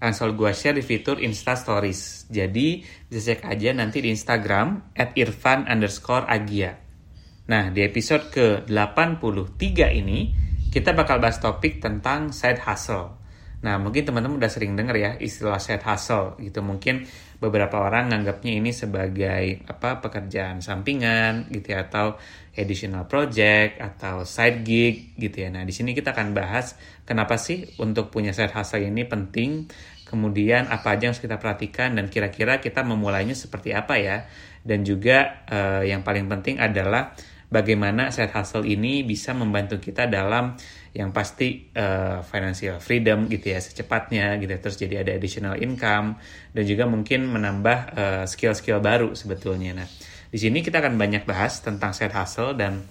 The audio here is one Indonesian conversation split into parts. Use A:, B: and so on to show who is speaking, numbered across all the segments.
A: langsung gue share di fitur Insta Stories. Jadi bisa cek aja nanti di Instagram at irfan underscore agia. Nah di episode ke-83 ini kita bakal bahas topik tentang side hustle. Nah mungkin teman-teman udah sering denger ya istilah side hustle gitu. Mungkin beberapa orang nganggapnya ini sebagai apa pekerjaan sampingan gitu ya atau additional project atau side gig gitu ya. Nah, di sini kita akan bahas kenapa sih untuk punya side hustle ini penting, kemudian apa aja yang harus kita perhatikan dan kira-kira kita memulainya seperti apa ya. Dan juga uh, yang paling penting adalah bagaimana side hustle ini bisa membantu kita dalam yang pasti uh, financial freedom gitu ya secepatnya gitu terus jadi ada additional income dan juga mungkin menambah uh, skill-skill baru sebetulnya nah di sini kita akan banyak bahas tentang side hustle dan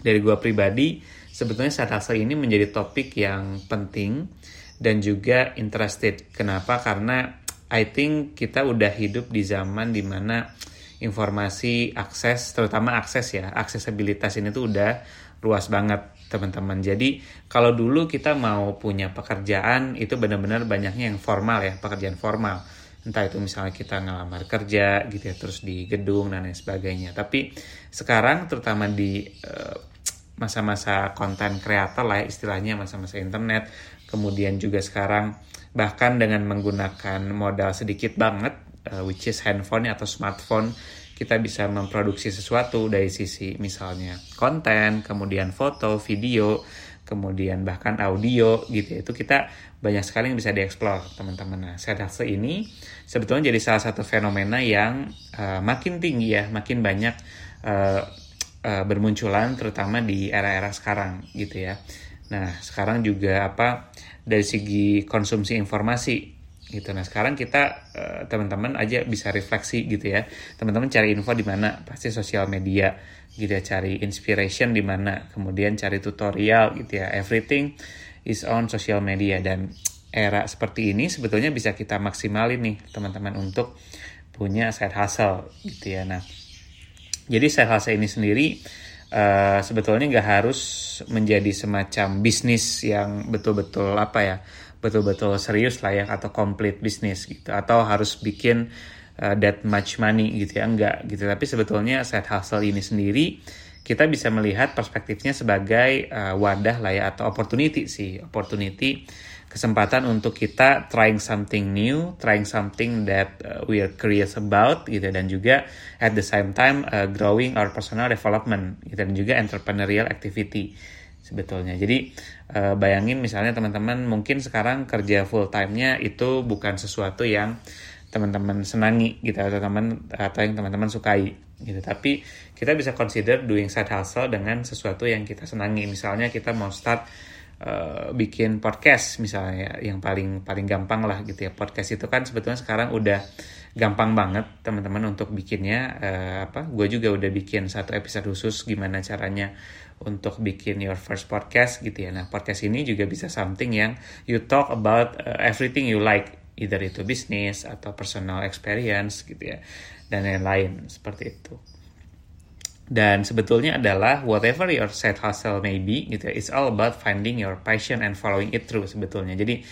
A: dari gua pribadi sebetulnya side hustle ini menjadi topik yang penting dan juga interested. Kenapa? Karena I think kita udah hidup di zaman di mana informasi akses, terutama akses ya, aksesibilitas ini tuh udah luas banget teman-teman. Jadi kalau dulu kita mau punya pekerjaan itu benar-benar banyaknya yang formal ya, pekerjaan formal entah itu misalnya kita ngelamar kerja gitu ya terus di gedung dan lain sebagainya tapi sekarang terutama di uh, masa-masa konten kreator lah ya, istilahnya masa-masa internet kemudian juga sekarang bahkan dengan menggunakan modal sedikit banget uh, which is handphone atau smartphone kita bisa memproduksi sesuatu dari sisi misalnya konten kemudian foto video kemudian bahkan audio gitu ya. Itu kita banyak sekali yang bisa dieksplor teman-teman. Nah sedase ini sebetulnya jadi salah satu fenomena yang uh, makin tinggi ya makin banyak uh, uh, bermunculan terutama di era-era sekarang gitu ya. Nah sekarang juga apa dari segi konsumsi informasi gitu. Nah sekarang kita teman-teman aja bisa refleksi gitu ya. Teman-teman cari info di mana? Pasti sosial media gitu ya cari inspiration di mana? Kemudian cari tutorial gitu ya. Everything is on social media. Dan era seperti ini sebetulnya bisa kita maksimalin nih teman-teman untuk punya side hustle gitu ya. Nah jadi side hustle ini sendiri uh, sebetulnya nggak harus menjadi semacam bisnis yang betul-betul apa ya betul-betul serius lah ya atau complete bisnis gitu. Atau harus bikin uh, that much money gitu ya enggak gitu. Tapi sebetulnya side hustle ini sendiri kita bisa melihat perspektifnya sebagai uh, wadah lah ya atau opportunity sih. Opportunity kesempatan untuk kita trying something new trying something that uh, we are curious about gitu. Dan juga at the same time uh, growing our personal development gitu. Dan juga entrepreneurial activity sebetulnya. Jadi uh, bayangin misalnya teman-teman mungkin sekarang kerja full time-nya itu bukan sesuatu yang teman-teman senangi gitu atau teman atau yang teman-teman sukai gitu. Tapi kita bisa consider doing side hustle dengan sesuatu yang kita senangi. Misalnya kita mau start uh, bikin podcast misalnya yang paling paling gampang lah gitu ya. Podcast itu kan sebetulnya sekarang udah gampang banget teman-teman untuk bikinnya. Uh, apa gue juga udah bikin satu episode khusus gimana caranya untuk bikin your first podcast gitu ya. Nah podcast ini juga bisa something yang you talk about uh, everything you like either itu bisnis atau personal experience gitu ya dan lain-lain seperti itu. Dan sebetulnya adalah whatever your side hustle may be gitu ya, it's all about finding your passion and following it through sebetulnya. Jadi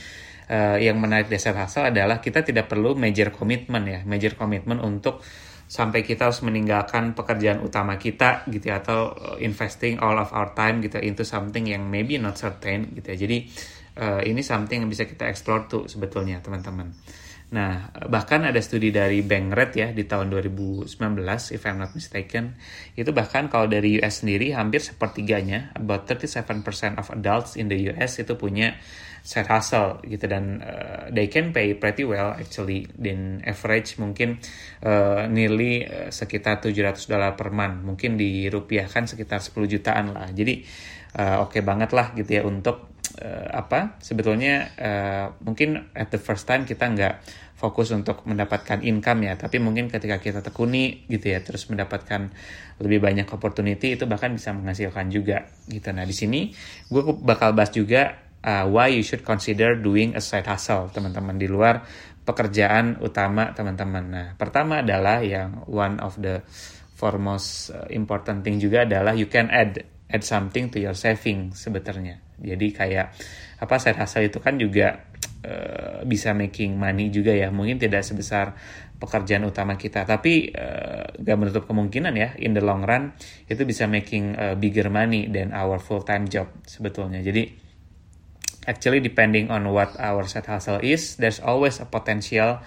A: uh, yang menarik dari side hustle adalah kita tidak perlu major commitment ya. Major commitment untuk sampai kita harus meninggalkan pekerjaan utama kita gitu ya atau investing all of our time gitu into something yang maybe not certain gitu ya jadi uh, ini something yang bisa kita explore tuh sebetulnya teman-teman. Nah, bahkan ada studi dari Bank ya di tahun 2019, if I'm not mistaken, itu bahkan kalau dari US sendiri hampir sepertiganya, about 37% of adults in the US itu punya side hustle gitu dan uh, they can pay pretty well actually in average mungkin uh, nearly uh, sekitar 700 dolar per month, mungkin dirupiahkan sekitar 10 jutaan lah. Jadi uh, oke okay banget lah gitu ya untuk uh, apa sebetulnya uh, mungkin at the first time kita nggak fokus untuk mendapatkan income ya. Tapi mungkin ketika kita tekuni gitu ya terus mendapatkan lebih banyak opportunity itu bahkan bisa menghasilkan juga gitu. Nah di sini gue bakal bahas juga uh, why you should consider doing a side hustle teman-teman. Di luar pekerjaan utama teman-teman. Nah pertama adalah yang one of the foremost uh, important thing juga adalah you can add add something to your saving sebetulnya jadi kayak apa side hustle itu kan juga uh, bisa making money juga ya. Mungkin tidak sebesar pekerjaan utama kita. Tapi uh, gak menutup kemungkinan ya in the long run itu bisa making uh, bigger money than our full time job sebetulnya. Jadi actually depending on what our side hustle is there's always a potential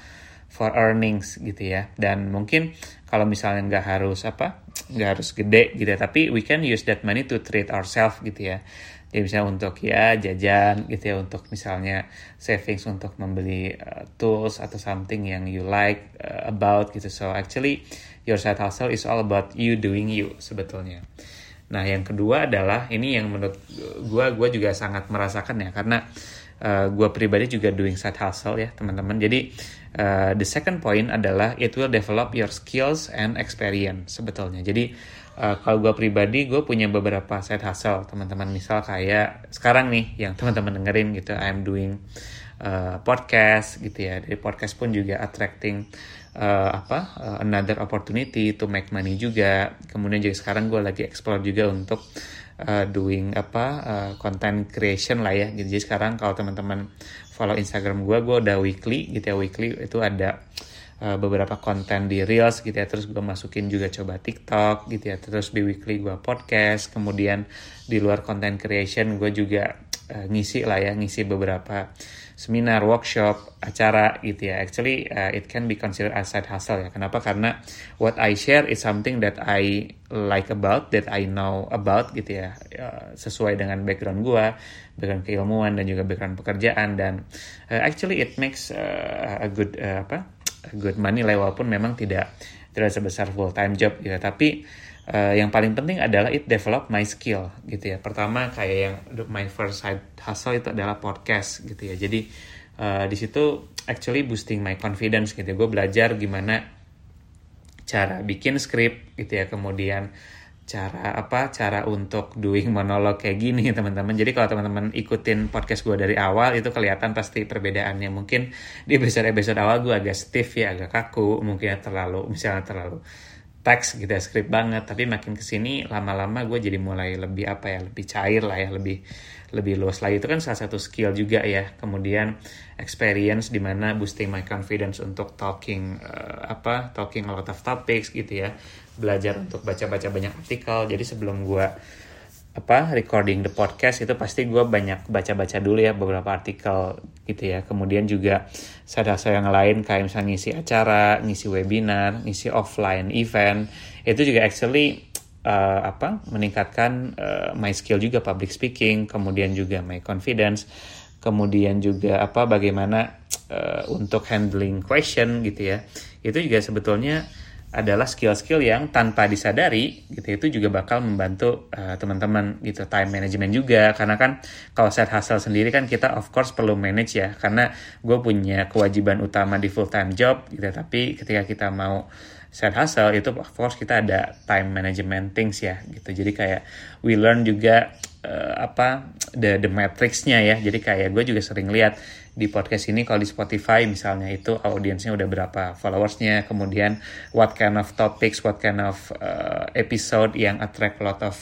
A: for earnings gitu ya. Dan mungkin kalau misalnya nggak harus apa nggak harus gede gitu ya tapi we can use that money to treat ourselves gitu ya. Ya bisa untuk ya jajan gitu ya untuk misalnya savings untuk membeli uh, tools atau something yang you like uh, about gitu. So actually your side hustle is all about you doing you sebetulnya nah yang kedua adalah ini yang menurut gue gue juga sangat merasakan ya karena uh, gue pribadi juga doing side hustle ya teman-teman. Jadi uh, the second point adalah it will develop your skills and experience sebetulnya. Jadi uh, kalau gue pribadi gue punya beberapa side hustle teman-teman. Misal kayak sekarang nih yang teman-teman dengerin gitu I'm doing uh, podcast gitu ya. Dari podcast pun juga attracting uh, apa uh, another opportunity to make money juga. Kemudian juga sekarang gue lagi explore juga untuk uh, doing apa uh, content creation lah ya. Jadi sekarang kalau teman-teman follow Instagram gue gue udah weekly gitu ya. Weekly itu ada beberapa konten di reels gitu ya. Terus gue masukin juga coba TikTok gitu ya. Terus di weekly gue podcast. Kemudian di luar content creation gue juga uh, ngisi lah ya ngisi beberapa seminar workshop acara gitu ya. Actually uh, it can be considered as side hustle ya. Kenapa? Karena what I share is something that I like about that I know about gitu ya. Uh, sesuai dengan background gue background keilmuan dan juga background pekerjaan. Dan uh, actually it makes uh, a good uh, apa good money lah walaupun memang tidak tidak sebesar full time job gitu. Tapi uh, yang paling penting adalah it develop my skill gitu ya. Pertama kayak yang my first side hustle itu adalah podcast gitu ya. Jadi uh, di situ actually boosting my confidence gitu ya. Gue belajar gimana cara bikin script gitu ya. Kemudian cara apa cara untuk doing monolog kayak gini teman-teman. Jadi kalau teman-teman ikutin podcast gue dari awal itu kelihatan pasti perbedaannya. Mungkin di episode episode awal gue agak stiff ya agak kaku mungkin ya terlalu misalnya terlalu teks gitu ya script banget. Tapi makin ke sini lama-lama gue jadi mulai lebih apa ya lebih cair lah ya lebih lebih luas lagi. Itu kan salah satu skill juga ya. Kemudian experience di mana boosting my confidence untuk talking uh, apa talking a lot of topics gitu ya. Belajar untuk baca-baca banyak artikel. Jadi sebelum gue apa recording the podcast itu pasti gue banyak baca-baca dulu ya beberapa artikel gitu ya. Kemudian juga saya yang lain kayak misalnya ngisi acara ngisi webinar ngisi offline event itu juga actually uh, apa meningkatkan uh, my skill juga public speaking kemudian juga my confidence kemudian juga apa bagaimana uh, untuk handling question gitu ya. Itu juga sebetulnya adalah skill-skill yang tanpa disadari gitu itu juga bakal membantu uh, teman-teman gitu time management juga. Karena kan kalau set hustle sendiri kan kita of course perlu manage ya. Karena gue punya kewajiban utama di full time job gitu. Tapi ketika kita mau set hustle itu of course kita ada time management things ya gitu. Jadi kayak we learn juga uh, apa the the matrixnya ya. Jadi kayak gue juga sering lihat di podcast ini kalau di Spotify misalnya itu audiensnya udah berapa followersnya. Kemudian what kind of topics what kind of uh, episode yang attract lot of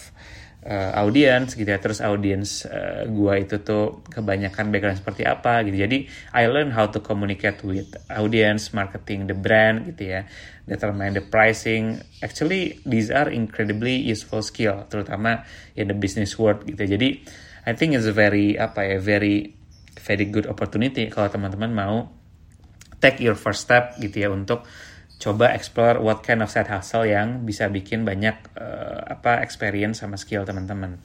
A: uh, audience gitu ya. Terus audience uh, gua itu tuh kebanyakan background seperti apa gitu. Jadi I learn how to communicate with audience marketing the brand gitu ya. Determine the pricing. Actually these are incredibly useful skill terutama in the business world gitu jadi I think it's very apa ya very very good opportunity kalau teman-teman mau take your first step gitu ya untuk coba explore what kind of side hustle yang bisa bikin banyak uh, apa experience sama skill teman-teman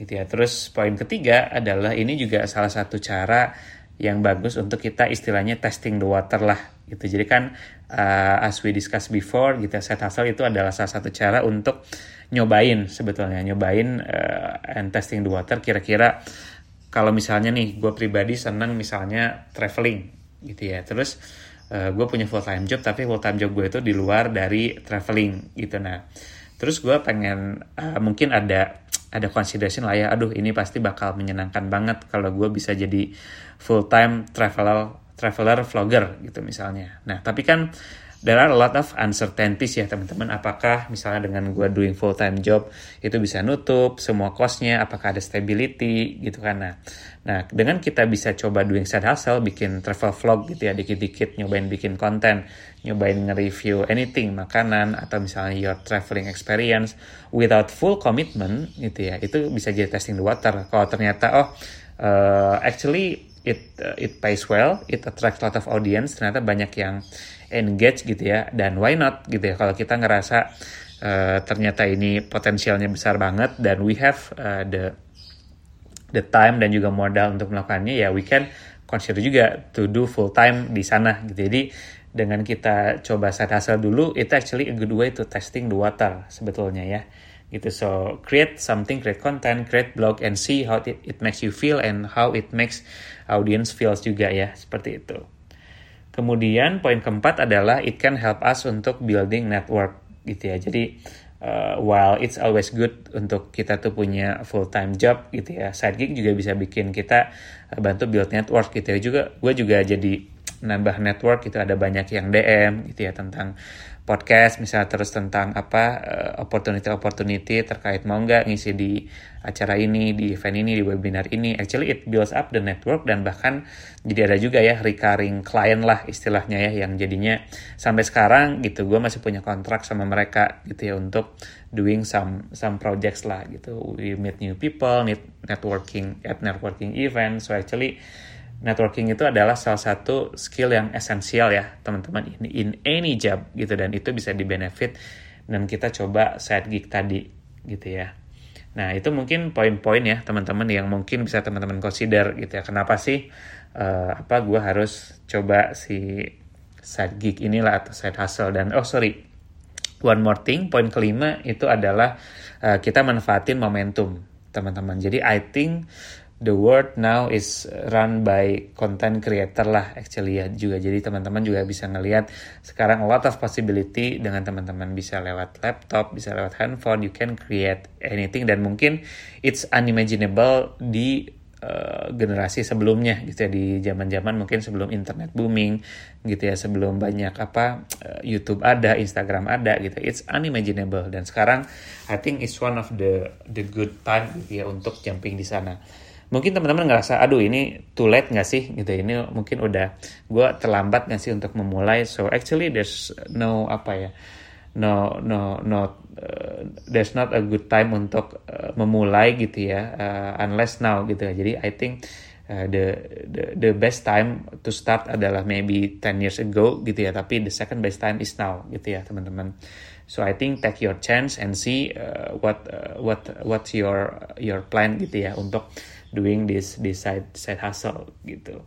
A: gitu ya. Terus poin ketiga adalah ini juga salah satu cara yang bagus untuk kita istilahnya testing the water lah gitu. Jadi kan uh, as we discuss before gitu side hustle itu adalah salah satu cara untuk nyobain sebetulnya nyobain uh, and testing the water kira-kira kalau misalnya nih gue pribadi senang misalnya traveling gitu ya. Terus uh, gue punya full time job tapi full time job gue itu di luar dari traveling gitu. Nah terus gue pengen uh, mungkin ada ada consideration lah ya aduh ini pasti bakal menyenangkan banget kalau gue bisa jadi full time traveler traveler vlogger gitu misalnya. Nah tapi kan there are a lot of uncertainties ya teman-teman. Apakah misalnya dengan gue doing full time job itu bisa nutup semua costnya? Apakah ada stability gitu kan? Nah, nah dengan kita bisa coba doing side hustle, bikin travel vlog gitu ya, dikit-dikit nyobain bikin konten, nyobain nge-review anything makanan atau misalnya your traveling experience without full commitment gitu ya, itu bisa jadi testing the water. Kalau ternyata oh uh, actually it uh, it pays well, it attracts a lot of audience, ternyata banyak yang engage gitu ya dan why not gitu ya kalau kita ngerasa uh, ternyata ini potensialnya besar banget dan we have uh, the the time dan juga modal untuk melakukannya ya we can consider juga to do full time di sana gitu. Jadi dengan kita coba set hasil dulu itu actually a good way to testing the water sebetulnya ya. Gitu so create something create content create blog and see how it, it makes you feel and how it makes audience feels juga ya seperti itu Kemudian poin keempat adalah it can help us untuk building network gitu ya. Jadi uh, while it's always good untuk kita tuh punya full time job gitu ya, side gig juga bisa bikin kita uh, bantu build network gitu ya. Juga gue juga jadi nambah network itu ada banyak yang DM gitu ya tentang podcast misalnya terus tentang apa uh, opportunity opportunity terkait mau nggak ngisi di acara ini di event ini di webinar ini. Actually it builds up the network dan bahkan jadi ada juga ya recurring client lah istilahnya ya yang jadinya sampai sekarang gitu gue masih punya kontrak sama mereka gitu ya untuk doing some some projects lah gitu. We meet new people need networking at networking event so actually networking itu adalah salah satu skill yang esensial ya teman-teman in, in any job gitu dan itu bisa di benefit dan kita coba side gig tadi gitu ya. Nah itu mungkin poin-poin ya teman-teman yang mungkin bisa teman-teman consider gitu ya. Kenapa sih uh, apa gue harus coba si side gig inilah atau side hustle dan oh sorry one more thing poin kelima itu adalah uh, kita manfaatin momentum teman-teman. Jadi I think the world now is run by content creator lah actually ya juga. Jadi teman-teman juga bisa ngelihat sekarang a lot of possibility dengan teman-teman bisa lewat laptop bisa lewat handphone you can create anything. Dan mungkin it's unimaginable di uh, generasi sebelumnya gitu ya. Di zaman-zaman mungkin sebelum internet booming gitu ya. Sebelum banyak apa uh, YouTube ada Instagram ada gitu. It's unimaginable. Dan sekarang I think it's one of the the good time gitu ya untuk jumping di sana mungkin teman-teman ngerasa aduh ini too late nggak sih? Gitu ini mungkin udah gue terlambat nggak sih untuk memulai? So actually there's no apa ya no no no uh, there's not a good time untuk uh, memulai gitu ya uh, unless now gitu. Jadi I think uh, the the the best time to start adalah maybe 10 years ago gitu ya tapi the second best time is now gitu ya teman-teman. So I think take your chance and see uh, what uh, what what's your your plan gitu ya untuk doing this this side side hustle gitu.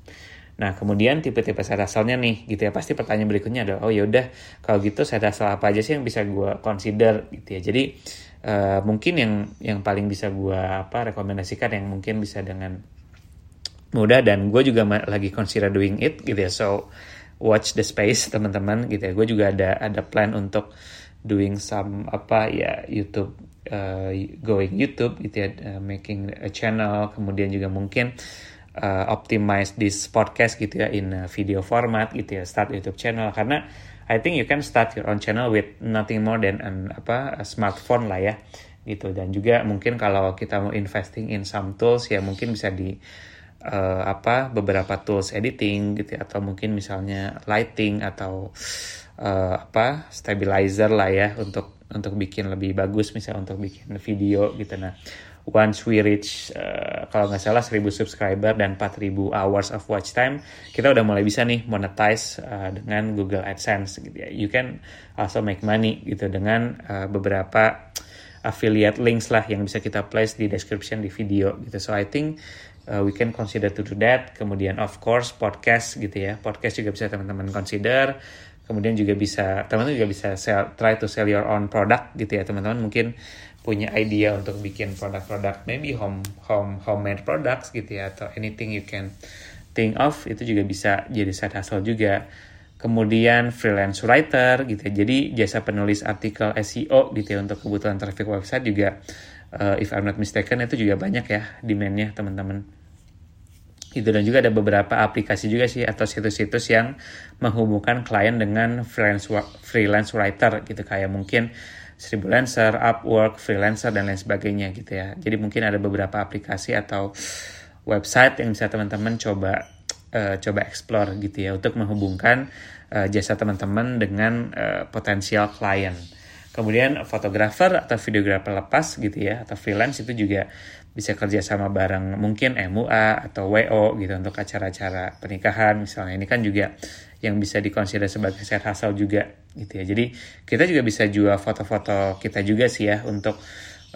A: Nah kemudian tipe-tipe side hustle-nya nih gitu ya pasti pertanyaan berikutnya adalah oh ya udah kalau gitu side hustle apa aja sih yang bisa gue consider gitu ya. Jadi uh, mungkin yang yang paling bisa gue apa rekomendasikan yang mungkin bisa dengan mudah dan gue juga lagi consider doing it gitu ya. So watch the space teman-teman gitu ya. Gue juga ada ada plan untuk doing some apa ya YouTube uh, going YouTube gitu ya, uh, making a channel, kemudian juga mungkin uh, optimize this podcast gitu ya in video format gitu ya, start YouTube channel. Karena I think you can start your own channel with nothing more than an apa a smartphone lah ya gitu. Dan juga mungkin kalau kita mau investing in some tools ya mungkin bisa di uh, apa beberapa tools editing gitu ya, atau mungkin misalnya lighting atau uh, apa stabilizer lah ya untuk untuk bikin lebih bagus misalnya untuk bikin video gitu. Nah once we reach uh, kalau nggak salah 1000 subscriber dan 4000 hours of watch time kita udah mulai bisa nih monetize uh, dengan Google AdSense gitu ya. You can also make money gitu dengan uh, beberapa affiliate links lah yang bisa kita place di description di video gitu. So I think uh, we can consider to do that. Kemudian of course podcast gitu ya. Podcast juga bisa teman-teman consider kemudian juga bisa teman-teman juga bisa sell, try to sell your own product gitu ya teman-teman mungkin punya idea untuk bikin produk-produk maybe home home homemade products gitu ya atau anything you can think of itu juga bisa jadi side hustle juga kemudian freelance writer gitu ya. Jadi jasa penulis artikel SEO gitu ya untuk kebutuhan traffic website juga uh, if I'm not mistaken itu juga banyak ya demandnya teman-teman. Itu dan juga ada beberapa aplikasi juga sih atau situs-situs yang menghubungkan klien dengan freelance freelance writer gitu kayak mungkin Seribu Lancer, Upwork, Freelancer dan lain sebagainya gitu ya. Jadi mungkin ada beberapa aplikasi atau website yang bisa teman-teman coba uh, coba explore gitu ya untuk menghubungkan uh, jasa teman-teman dengan uh, potensial klien. Kemudian fotografer atau videografer lepas gitu ya atau freelance itu juga bisa kerja sama bareng mungkin MUA atau WO gitu untuk acara-acara pernikahan misalnya. Ini kan juga yang bisa dikonsider sebagai side hustle juga gitu ya. Jadi kita juga bisa jual foto-foto kita juga sih ya untuk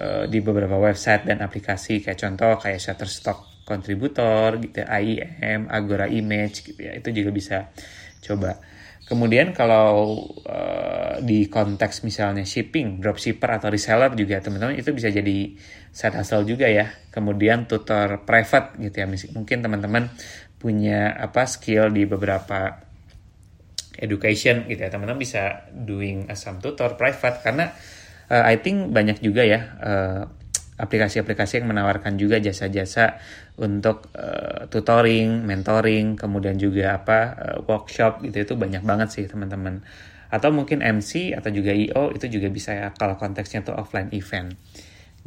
A: uh, di beberapa website dan aplikasi. Kayak contoh kayak Shutterstock kontributor gitu ya, IEM Agora Image gitu ya. Itu juga bisa coba Kemudian kalau uh, di konteks misalnya shipping, dropshipper atau reseller juga teman-teman itu bisa jadi side hustle juga ya. Kemudian tutor private gitu ya. Mungkin teman-teman punya apa skill di beberapa education gitu ya. Teman-teman bisa doing some tutor private karena uh, I think banyak juga ya uh, aplikasi-aplikasi yang menawarkan juga jasa-jasa untuk uh, tutoring, mentoring, kemudian juga apa uh, workshop gitu itu banyak banget sih teman-teman. Atau mungkin MC atau juga IO itu juga bisa ya kalau konteksnya tuh offline event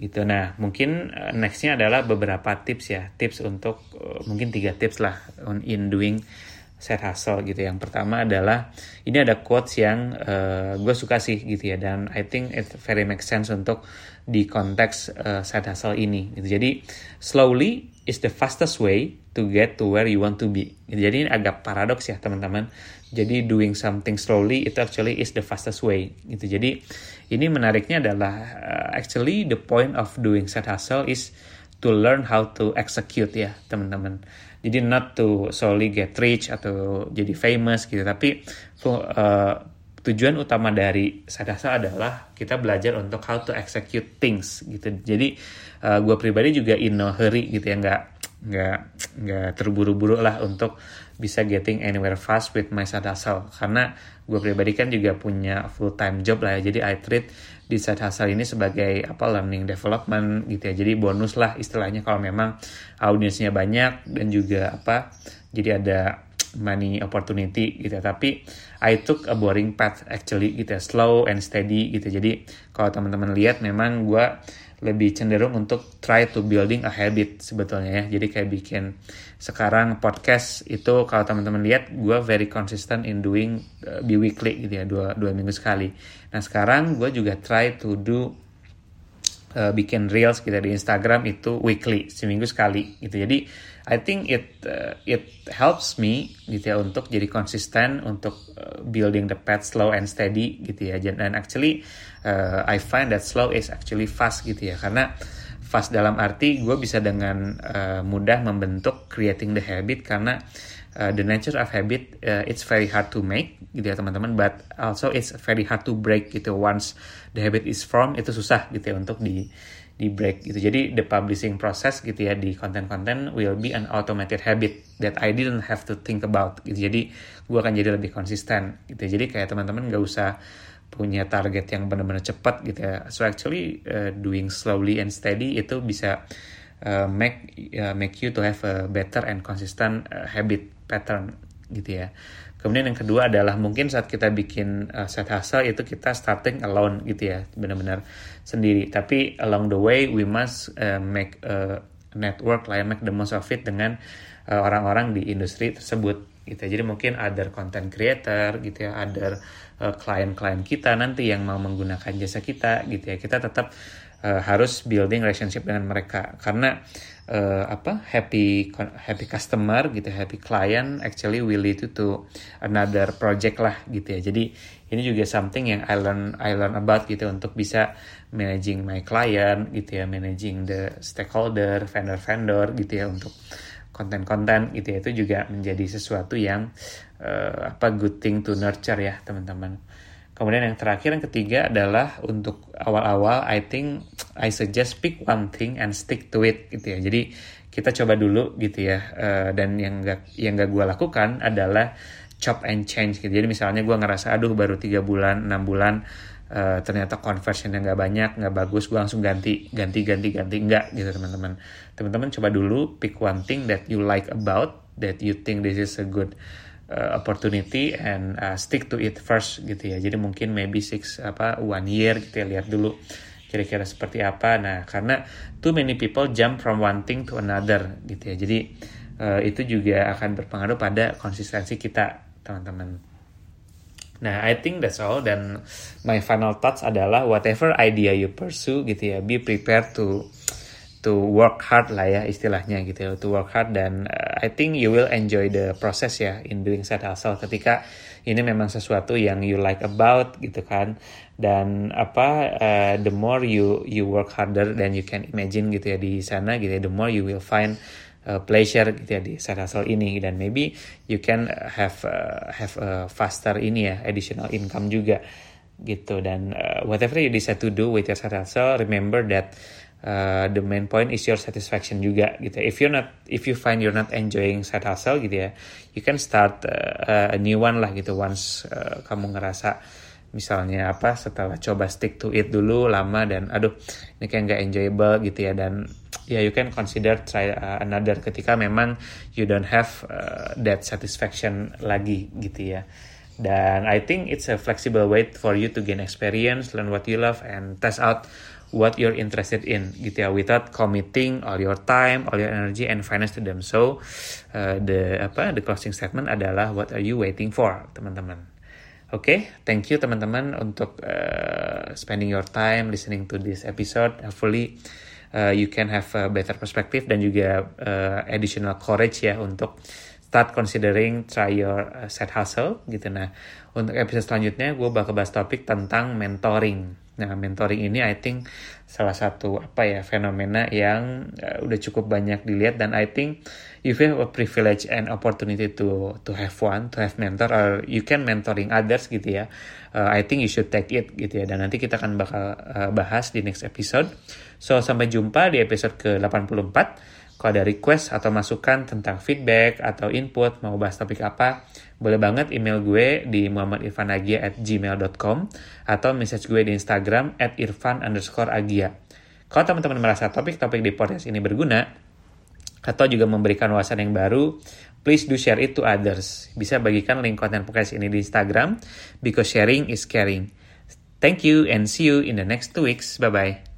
A: gitu. Nah mungkin uh, nextnya adalah beberapa tips ya, tips untuk uh, mungkin tiga tips lah on in doing side hustle gitu. Yang pertama adalah ini ada quotes yang uh, gue suka sih gitu ya dan I think it very make sense untuk di konteks uh, side hustle ini. Gitu. Jadi slowly is the fastest way to get to where you want to be. Gitu. Jadi ini agak paradoks ya teman-teman. Jadi doing something slowly itu actually is the fastest way. Gitu. Jadi ini menariknya adalah uh, actually the point of doing side hustle is to learn how to execute ya teman-teman. Jadi not to solely get rich atau jadi famous gitu, tapi uh, tujuan utama dari sadasa adalah kita belajar untuk how to execute things gitu. Jadi uh, eh, gue pribadi juga in no hurry gitu ya, nggak nggak nggak terburu-buru lah untuk bisa getting anywhere fast with my hustle karena gue pribadi kan juga punya full time job lah ya jadi I treat di side hustle ini sebagai apa learning development gitu ya jadi bonus lah istilahnya kalau memang audiensnya banyak dan juga apa jadi ada money opportunity gitu ya. Tapi I took a boring path actually gitu ya, slow and steady gitu. Jadi kalau teman-teman lihat memang gue lebih cenderung untuk try to building a habit sebetulnya ya. Jadi kayak bikin sekarang podcast itu kalau teman-teman lihat gue very consistent in doing uh, bi weekly gitu ya dua dua minggu sekali. Nah sekarang gue juga try to do uh, bikin reels kita di Instagram itu weekly seminggu sekali gitu. Jadi I think it uh, it helps me gitu ya untuk jadi konsisten untuk uh, building the path slow and steady gitu ya dan actually uh, I find that slow is actually fast gitu ya karena fast dalam arti gue bisa dengan uh, mudah membentuk creating the habit karena uh, the nature of habit uh, it's very hard to make gitu ya teman-teman but also it's very hard to break gitu once the habit is formed itu susah gitu ya untuk di di break gitu. Jadi the publishing process gitu ya di konten-konten will be an automated habit that I didn't have to think about gitu. Jadi gue akan jadi lebih konsisten gitu. Jadi kayak teman-teman gak usah punya target yang benar-benar cepat gitu ya. So actually uh, doing slowly and steady itu bisa uh, make uh, make you to have a better and consistent uh, habit pattern gitu ya. Kemudian yang kedua adalah mungkin saat kita bikin uh, set hustle itu kita starting alone gitu ya, benar-benar sendiri. Tapi along the way we must uh, make a network lah, ya, make the most of it dengan uh, orang-orang uh, di industri tersebut gitu. Jadi mungkin other content creator gitu ya, other klien-klien kita nanti yang mau menggunakan jasa kita gitu ya. Kita tetap uh, harus building relationship dengan mereka karena uh, apa happy happy customer gitu happy client actually will lead to another project lah gitu ya jadi ini juga something yang I learn I learn about gitu untuk bisa managing my client gitu ya managing the stakeholder vendor vendor gitu ya untuk konten-konten gitu ya itu juga menjadi sesuatu yang uh, apa good thing to nurture ya teman-teman Kemudian yang terakhir yang ketiga adalah untuk awal-awal I think I suggest pick one thing and stick to it gitu ya. Jadi kita coba dulu gitu ya. Uh, dan yang gak yang gak gue lakukan adalah chop and change gitu. Jadi misalnya gue ngerasa aduh baru tiga bulan, enam bulan uh, ternyata conversionnya nggak banyak, nggak bagus, gue langsung ganti, ganti, ganti, ganti, enggak gitu teman-teman. Teman-teman coba dulu pick one thing that you like about, that you think this is a good uh, opportunity and uh, stick to it first gitu ya. Jadi mungkin maybe six apa one year gitu ya lihat dulu kira-kira seperti apa. Nah karena too many people jump from one thing to another gitu ya. Jadi uh, itu juga akan berpengaruh pada konsistensi kita teman-teman. Nah, I think that's all. Dan my final thoughts adalah whatever idea you pursue gitu ya, be prepared to to work hard lah ya istilahnya gitu ya, to work hard dan uh, I think you will enjoy the process ya in doing side hustle ketika ini memang sesuatu yang you like about gitu kan dan apa uh, the more you you work harder than you can imagine gitu ya di sana gitu ya, the more you will find uh, pleasure gitu ya di side hustle ini. Dan maybe you can have uh, have a faster ini ya additional income juga gitu. Dan uh, whatever you decide to do with your side hustle remember that uh, the main point is your satisfaction juga gitu. If you're not if you find you're not enjoying side hustle gitu ya you can start uh, a new one lah gitu. Once uh, kamu ngerasa misalnya apa setelah coba stick to it dulu lama dan aduh ini kayak nggak enjoyable gitu ya. Dan ya yeah, you can consider try uh, another ketika memang you don't have uh, that satisfaction lagi gitu ya. Dan I think it's a flexible way for you to gain experience learn what you love and test out what you're interested in gitu ya without committing all your time all your energy and finance to them. So uh, the apa the closing statement adalah what are you waiting for teman-teman? Oke, okay, thank you teman-teman untuk uh, spending your time listening to this episode. Hopefully uh, you can have a better perspective dan juga uh, additional courage ya untuk start considering try your uh, side hustle gitu. Nah, untuk episode selanjutnya gue bakal bahas topik tentang mentoring. Nah, mentoring ini I think salah satu apa ya fenomena yang uh, udah cukup banyak dilihat dan I think if you have a privilege and opportunity to to have one, to have mentor or you can mentoring others gitu ya. Uh, I think you should take it gitu ya. Dan nanti kita akan bakal uh, bahas di next episode. So sampai jumpa di episode ke-84. Kalau ada request atau masukan tentang feedback atau input mau bahas topik apa, boleh banget email gue di muhammadirfanagia at gmail.com atau message gue di Instagram at irfan underscore agia. Kalau teman-teman merasa topik-topik di podcast ini berguna, atau juga memberikan wawasan yang baru, please do share it to others. Bisa bagikan link konten podcast ini di Instagram, because sharing is caring. Thank you and see you in the next two weeks. Bye-bye.